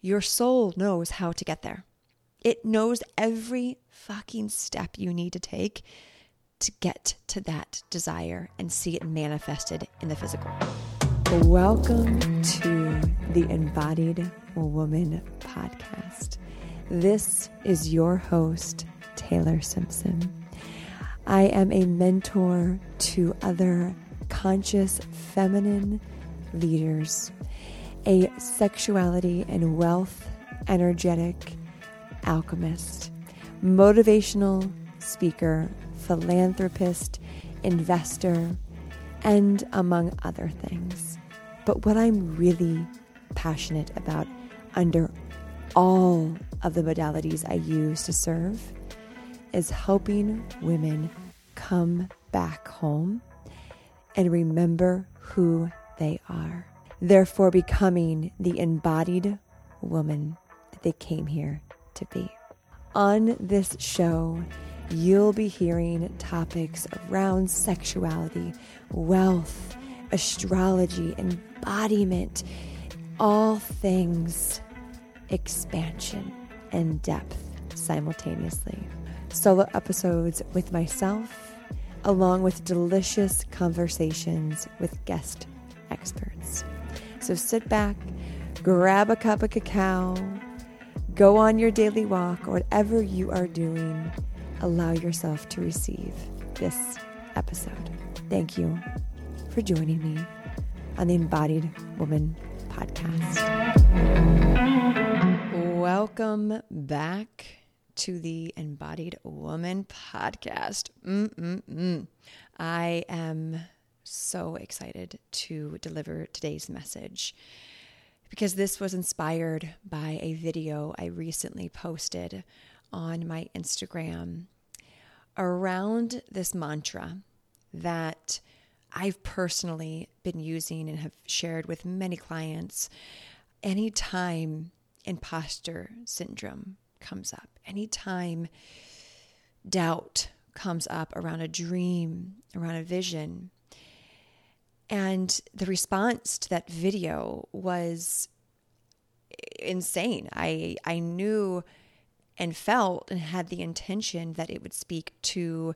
your soul knows how to get there. It knows every fucking step you need to take to get to that desire and see it manifested in the physical. Welcome to the Embodied Woman podcast. This is your host, Taylor Simpson. I am a mentor to other conscious feminine leaders, a sexuality and wealth energetic alchemist, motivational speaker, philanthropist, investor, and among other things. But what I'm really passionate about under all of the modalities I use to serve is helping women come back home and remember who they are. Therefore, becoming the embodied woman that they came here to be. On this show, you'll be hearing topics around sexuality, wealth, astrology, embodiment, all things expansion and depth simultaneously. Solo episodes with myself, along with delicious conversations with guest experts. So sit back, grab a cup of cacao, go on your daily walk, or whatever you are doing, allow yourself to receive this episode. Thank you for joining me on the Embodied Woman podcast. Welcome back to the Embodied Woman podcast. Mm-mm-mm. I am so excited to deliver today's message because this was inspired by a video I recently posted on my Instagram around this mantra that I've personally been using and have shared with many clients anytime imposter syndrome comes up, anytime doubt comes up around a dream, around a vision. And the response to that video was insane. I I knew and felt and had the intention that it would speak to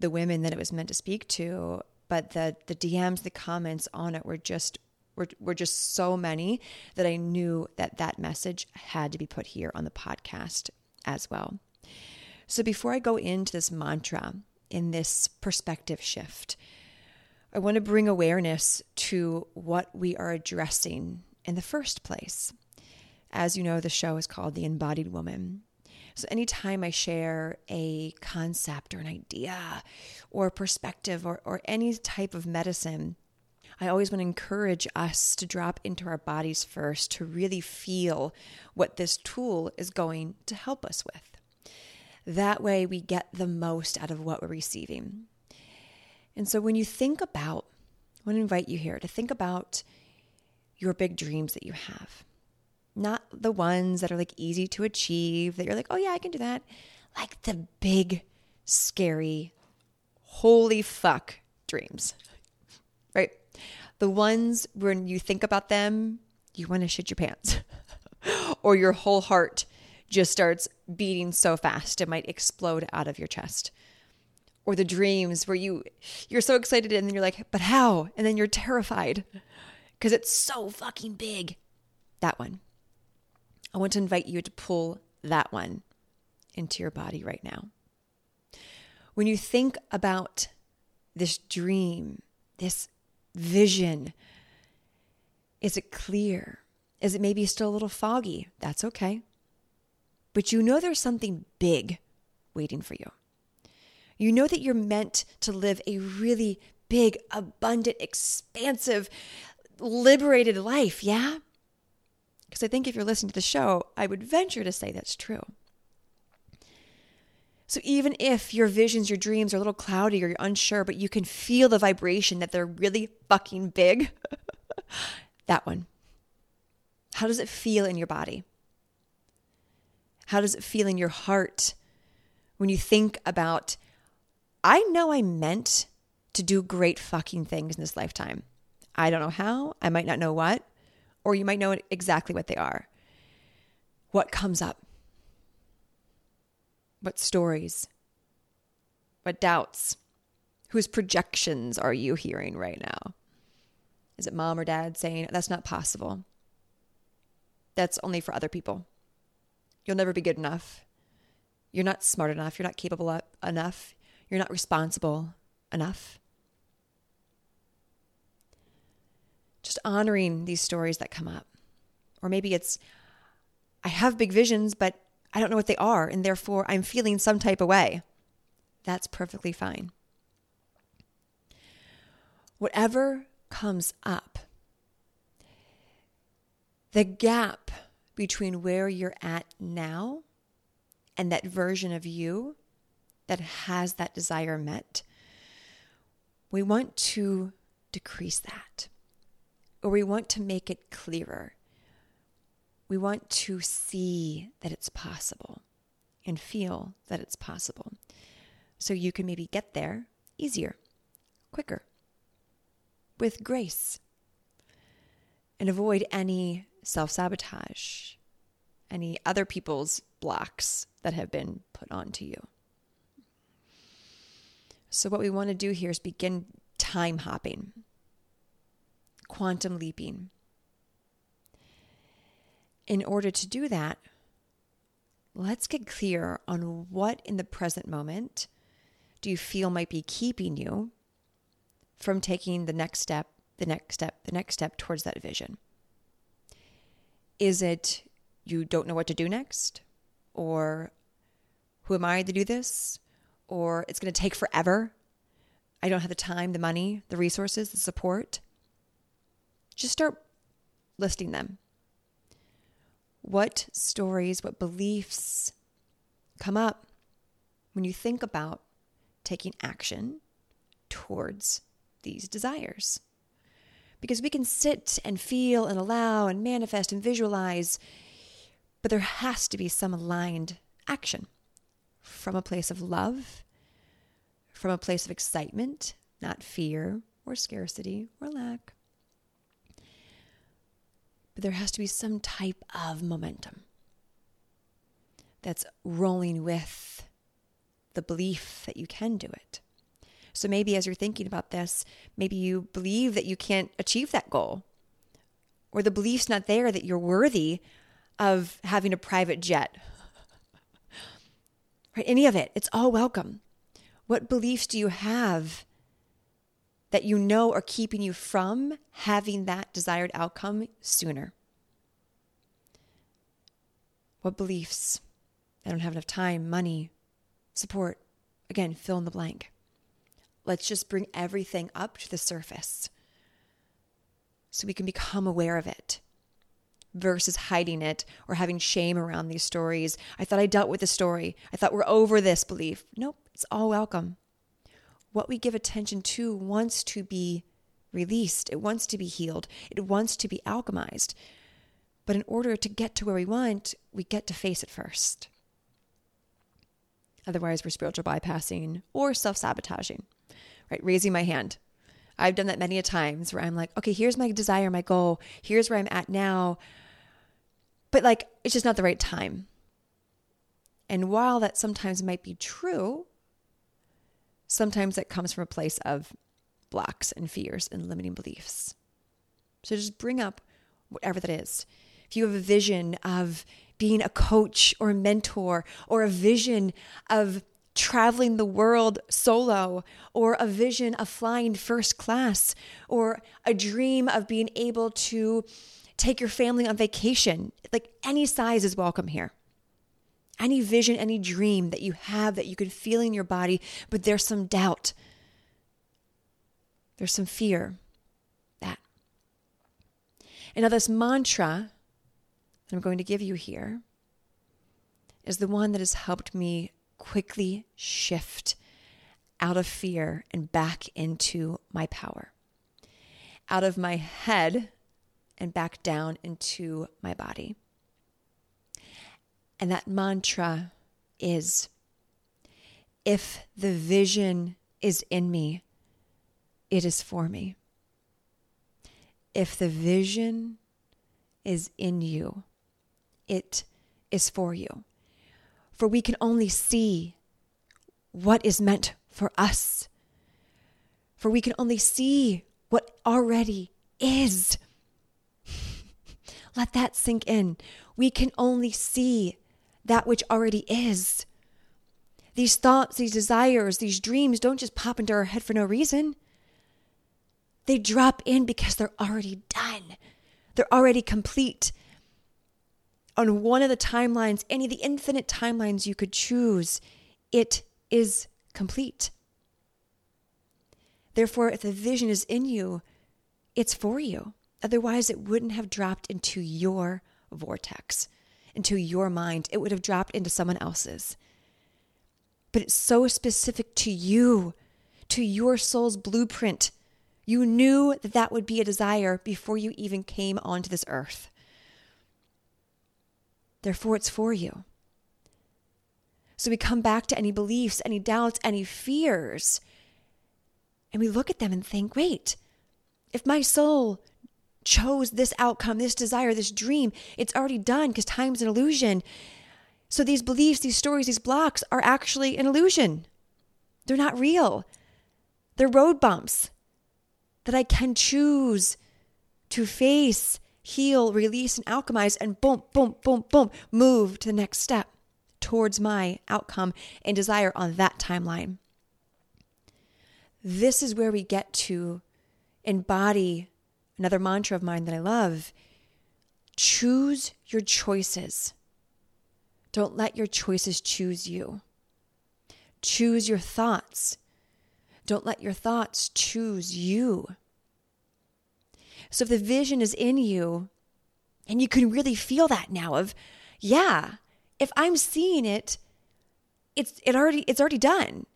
the women that it was meant to speak to, but the the DMs, the comments on it were just were, were just so many that I knew that that message had to be put here on the podcast as well. So before I go into this mantra in this perspective shift, I want to bring awareness to what we are addressing in the first place. As you know, the show is called The Embodied Woman. So, anytime I share a concept or an idea or perspective or, or any type of medicine, I always want to encourage us to drop into our bodies first to really feel what this tool is going to help us with. That way, we get the most out of what we're receiving. And so, when you think about, I want to invite you here to think about your big dreams that you have. Not the ones that are like easy to achieve, that you're like, oh yeah, I can do that. Like the big, scary, holy fuck dreams, right? The ones when you think about them, you want to shit your pants, or your whole heart just starts beating so fast it might explode out of your chest. Or the dreams where you you're so excited and then you're like, "But how?" and then you're terrified because it's so fucking big. That one. I want to invite you to pull that one into your body right now. When you think about this dream, this vision? Is it clear? Is it maybe still a little foggy? That's okay. But you know there's something big waiting for you. You know that you're meant to live a really big, abundant, expansive, liberated life, yeah? Because I think if you're listening to the show, I would venture to say that's true. So even if your visions, your dreams are a little cloudy or you're unsure, but you can feel the vibration that they're really fucking big, that one. How does it feel in your body? How does it feel in your heart when you think about, I know I meant to do great fucking things in this lifetime. I don't know how, I might not know what, or you might know exactly what they are. what comes up? What stories? What doubts? Whose projections are you hearing right now? Is it mom or dad saying, that's not possible? That's only for other people. You'll never be good enough. You're not smart enough. You're not capable enough. You're not responsible enough. Just honoring these stories that come up. Or maybe it's, I have big visions, but I don't know what they are, and therefore I'm feeling some type of way. That's perfectly fine. Whatever comes up, the gap between where you're at now and that version of you that has that desire met, we want to decrease that or we want to make it clearer. We want to see that it's possible and feel that it's possible. So you can maybe get there easier, quicker, with grace, and avoid any self sabotage, any other people's blocks that have been put onto you. So, what we want to do here is begin time hopping, quantum leaping. In order to do that, let's get clear on what in the present moment do you feel might be keeping you from taking the next step, the next step, the next step towards that vision. Is it you don't know what to do next? Or who am I to do this? Or it's going to take forever? I don't have the time, the money, the resources, the support. Just start listing them. What stories, what beliefs come up when you think about taking action towards these desires? Because we can sit and feel and allow and manifest and visualize, but there has to be some aligned action from a place of love, from a place of excitement, not fear or scarcity or lack but there has to be some type of momentum that's rolling with the belief that you can do it. So maybe as you're thinking about this, maybe you believe that you can't achieve that goal, or the belief's not there that you're worthy of having a private jet. Right? Any of it, it's all welcome. What beliefs do you have that you know are keeping you from having that desired outcome sooner? What beliefs? I don't have enough time, money, support. Again, fill in the blank. Let's just bring everything up to the surface so we can become aware of it versus hiding it or having shame around these stories. I thought I dealt with the story. I thought we're over this belief. Nope, it's all welcome what we give attention to wants to be released, it wants to be healed, it wants to be alchemized. But in order to get to where we want, we get to face it first. Otherwise, we're spiritual bypassing or self sabotaging, right? Raising my hand. I've done that many a times where I'm like, okay, here's my desire, my goal, here's where I'm at now. But like, it's just not the right time. And while that sometimes might be true, sometimes it comes from a place of blocks and fears and limiting beliefs. So just bring up whatever that is. If you have a vision of being a coach or a mentor, or a vision of traveling the world solo, or a vision of flying first class, or a dream of being able to take your family on vacation, like any size is welcome here any vision, any dream that you have that you can feel in your body, but there's some doubt, there's some fear. That. And now, this mantra that I'm going to give you here is the one that has helped me quickly shift out of fear and back into my power, out of my head and back down into my body. And that mantra is if the vision is in me, it is for me. If the vision is in you, it is for you. For we can only see what is meant for us. For we can only see what already is. Let that sink in. We can only see that which already is. These thoughts, these desires, these dreams don't just pop into our head for no reason. They drop in because they're already done, they're already complete. On one of the timelines, any of the infinite timelines you could choose, it is complete. Therefore, if the vision is in you, it's for you. Otherwise, it wouldn't have dropped into your vortex, into your mind. It would have dropped into someone else's. But it's so specific to you, to your soul's blueprint. You knew that that would be a desire before you even came onto this earth. Therefore, it's for you. So we come back to any beliefs, any doubts, any fears, and we look at them and think, wait, if my soul chose this outcome, this desire, this dream, it's already done because time's an illusion. So these beliefs, these stories, these blocks are actually an illusion. They're not real. They're road bumps that I can choose to face, heal, release, and alchemize, and boom, boom, boom, boom, move to the next step towards my outcome and desire on that timeline. This is where we get to embody another mantra of mine that I love choose your choices. Don't let your choices choose you. Choose your thoughts. Don't let your thoughts choose you. So if the vision is in you, and you can really feel that now of, yeah, if I'm seeing it, it's it already it's already done.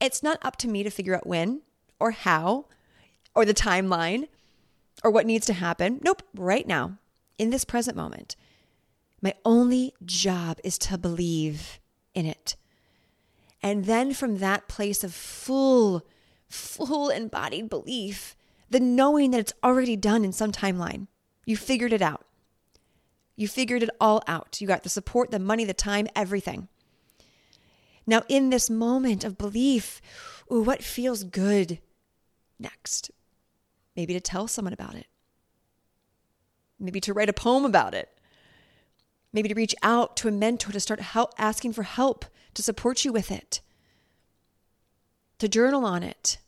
It's not up to me to figure out when or how or the timeline or what needs to happen. Nope, right now, in this present moment. My only job is to believe in it. And then from that place of full, full embodied belief, the knowing that it's already done in some timeline, you figured it out. You figured it all out. You got the support, the money, the time, everything. Now, in this moment of belief, ooh, what feels good next? Maybe to tell someone about it. Maybe to write a poem about it. Maybe to reach out to a mentor to start asking for help to support you with it. To journal on it.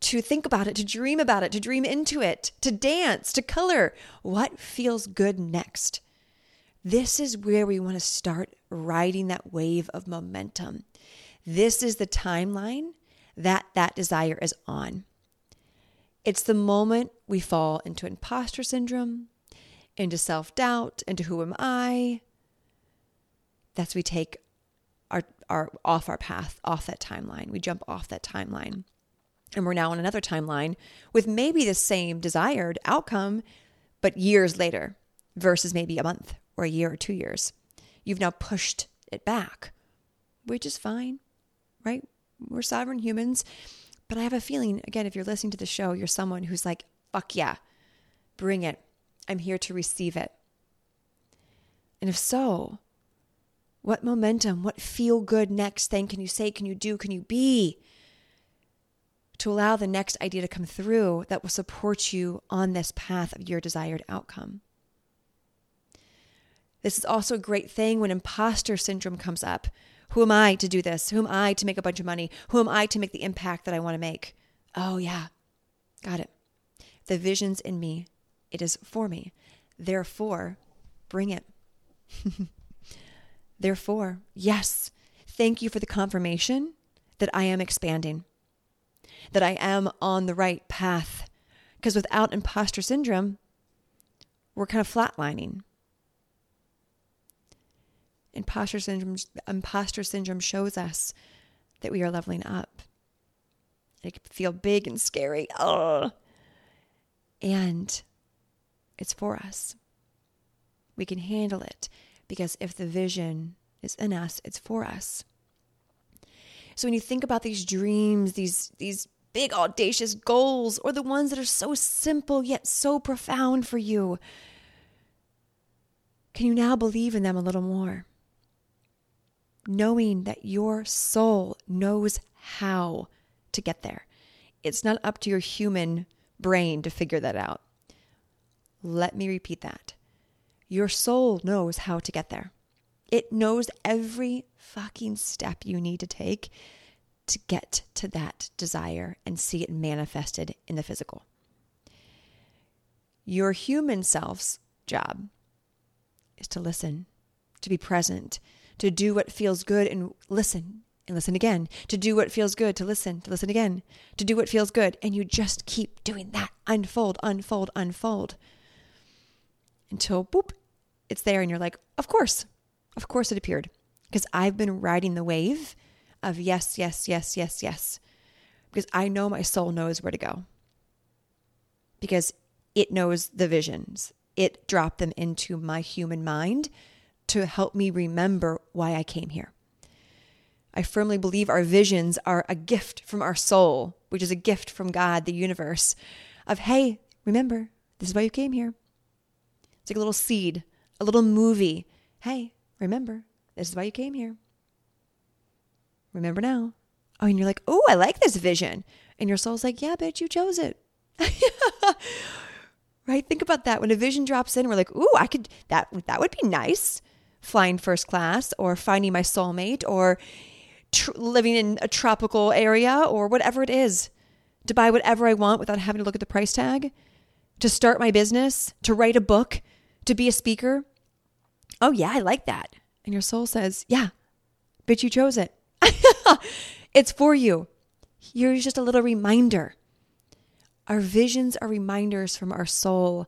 To think about it, to dream about it, to dream into it, to dance, to color. What feels good next? This is where we want to start riding that wave of momentum. This is the timeline that that desire is on. It's the moment we fall into imposter syndrome, into self doubt, into who am I. That's we take our, our off our path, off that timeline. We jump off that timeline. And we're now on another timeline with maybe the same desired outcome, but years later versus maybe a month or a year or two years. You've now pushed it back, which is fine, right? We're sovereign humans. But I have a feeling, again, if you're listening to the show, you're someone who's like, fuck yeah, bring it. I'm here to receive it. And if so, what momentum, what feel good next thing can you say, can you do, can you be to allow the next idea to come through that will support you on this path of your desired outcome? This is also a great thing when imposter syndrome comes up, who am I to do this? Who am I to make a bunch of money? Who am I to make the impact that I want to make? Oh, yeah, got it. The vision's in me, it is for me. Therefore, bring it. Therefore, yes, thank you for the confirmation that I am expanding, that I am on the right path. Because without imposter syndrome, we're kind of flatlining imposter syndrome imposter syndrome shows us that we are leveling up. It can feel big and scary. Oh. And it's for us. We can handle it because if the vision is in us, it's for us. So when you think about these dreams, these these big audacious goals or the ones that are so simple yet so profound for you, can you now believe in them a little more? Knowing that your soul knows how to get there. It's not up to your human brain to figure that out. Let me repeat that. Your soul knows how to get there. It knows every fucking step you need to take to get to that desire and see it manifested in the physical. Your human self's job is to listen, to be present, to do what feels good and listen and listen again, to do what feels good, to listen, to listen again, to do what feels good. And you just keep doing that unfold, unfold, unfold until boop, it's there. And you're like, of course, of course it appeared. Because I've been riding the wave of yes, yes, yes, yes, yes. Because I know my soul knows where to go. Because it knows the visions. It dropped them into my human mind to help me remember why I came here. I firmly believe our visions are a gift from our soul, which is a gift from God, the universe, of, hey, remember, this is why you came here. It's like a little seed, a little movie. Hey, remember, this is why you came here. Remember now. Oh, and you're like, oh, I like this vision. And your soul's like, yeah, bitch, you chose it. right? Think about that. When a vision drops in, we're like, ooh, I could, that, that would be nice. Flying first class or finding my soulmate or tr- living in a tropical area or whatever it is. To buy whatever I want without having to look at the price tag. To start my business. To write a book. To be a speaker. Oh, yeah, I like that. And your soul says, yeah, but you chose it. it's for you. Here's just a little reminder. Our visions are reminders from our soul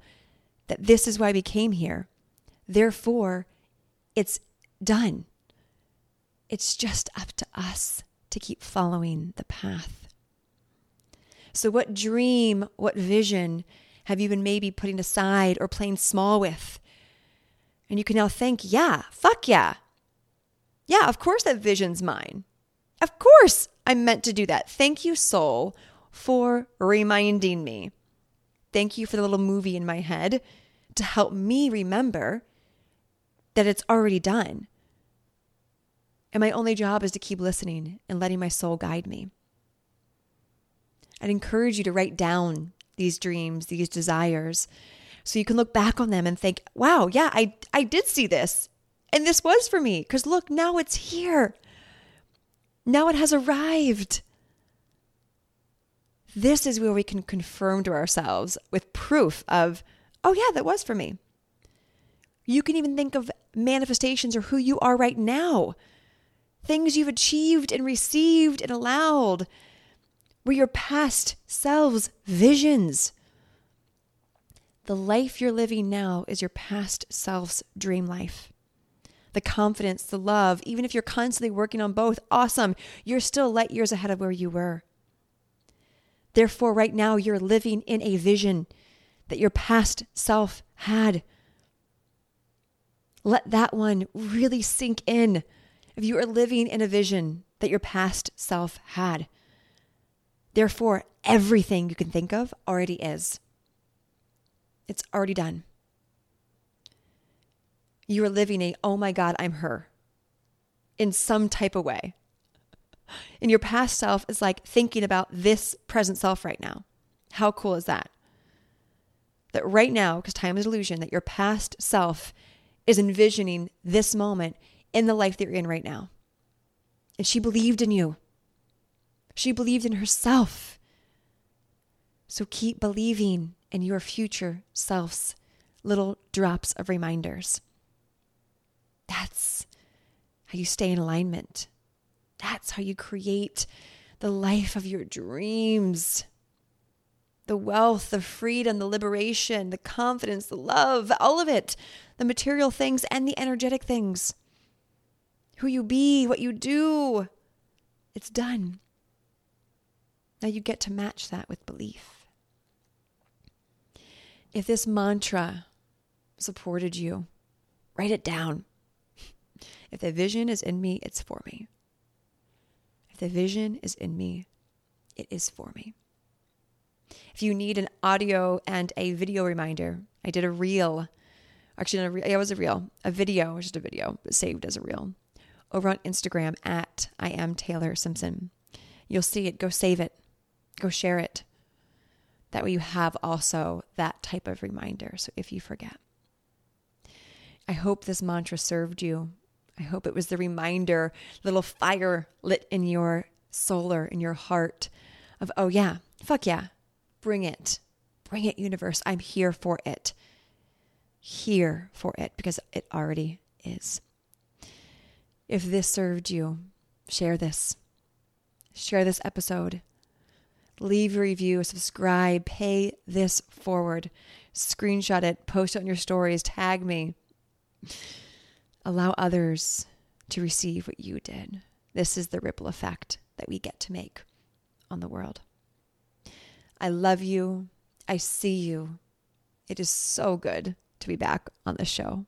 that this is why we came here. Therefore, it's done. It's just up to us to keep following the path. So, what dream, what vision have you been maybe putting aside or playing small with? And you can now think, yeah, fuck yeah. Yeah, of course that vision's mine. Of course I'm meant to do that. Thank you, soul, for reminding me. Thank you for the little movie in my head to help me remember that it's already done. And my only job is to keep listening and letting my soul guide me. I'd encourage you to write down these dreams, these desires, so you can look back on them and think, wow, yeah, I, I did see this. And this was for me. Because look, now it's here. Now it has arrived. This is where we can confirm to ourselves with proof of, oh, yeah, that was for me. You can even think of manifestations or who you are right now, things you've achieved and received and allowed, were your past selves' visions. The life you're living now is your past self's dream life. The confidence, the love, even if you're constantly working on both, awesome. You're still light years ahead of where you were. Therefore, right now, you're living in a vision that your past self had. Let that one really sink in. If you are living in a vision that your past self had, therefore, everything you can think of already is. It's already done. You are living a, oh my God, I'm her in some type of way. And your past self is like thinking about this present self right now. How cool is that? That right now, because time is illusion, that your past self is envisioning this moment in the life that you're in right now. And she believed in you. She believed in herself. So keep believing in your future self's little drops of reminders. That's how you stay in alignment. That's how you create the life of your dreams. The wealth, the freedom, the liberation, the confidence, the love, all of it. The material things and the energetic things. Who you be, what you do. It's done. Now you get to match that with belief. If this mantra supported you, write it down. If the vision is in me, it's for me. If the vision is in me, it is for me. If you need an audio and a video reminder, I did a reel Actually, reel. It was a reel. A video, just a video, but saved as a reel. Over on Instagram at I am Taylor Simpson. You'll see it. Go save it. Go share it. That way you have also that type of reminder. So if you forget. I hope this mantra served you. I hope it was the reminder, little fire lit in your solar, in your heart of, oh, yeah, fuck yeah, bring it. Bring it, universe. I'm here for it. Here for it because it already is. If this served you, share this. Share this episode. Leave a review, subscribe, pay this forward. Screenshot it, post it on your stories, tag me. Allow others to receive what you did. This is the ripple effect that we get to make on the world. I love you. I see you. It is so good to be back on the show.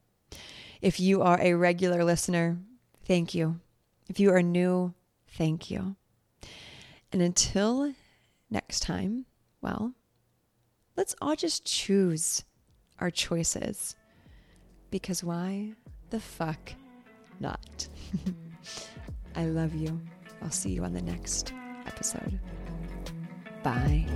If you are a regular listener, thank you. If you are new, thank you. And until next time, well, let's all just choose our choices. Because why the fuck not? I love you. I'll see you on the next episode. Bye.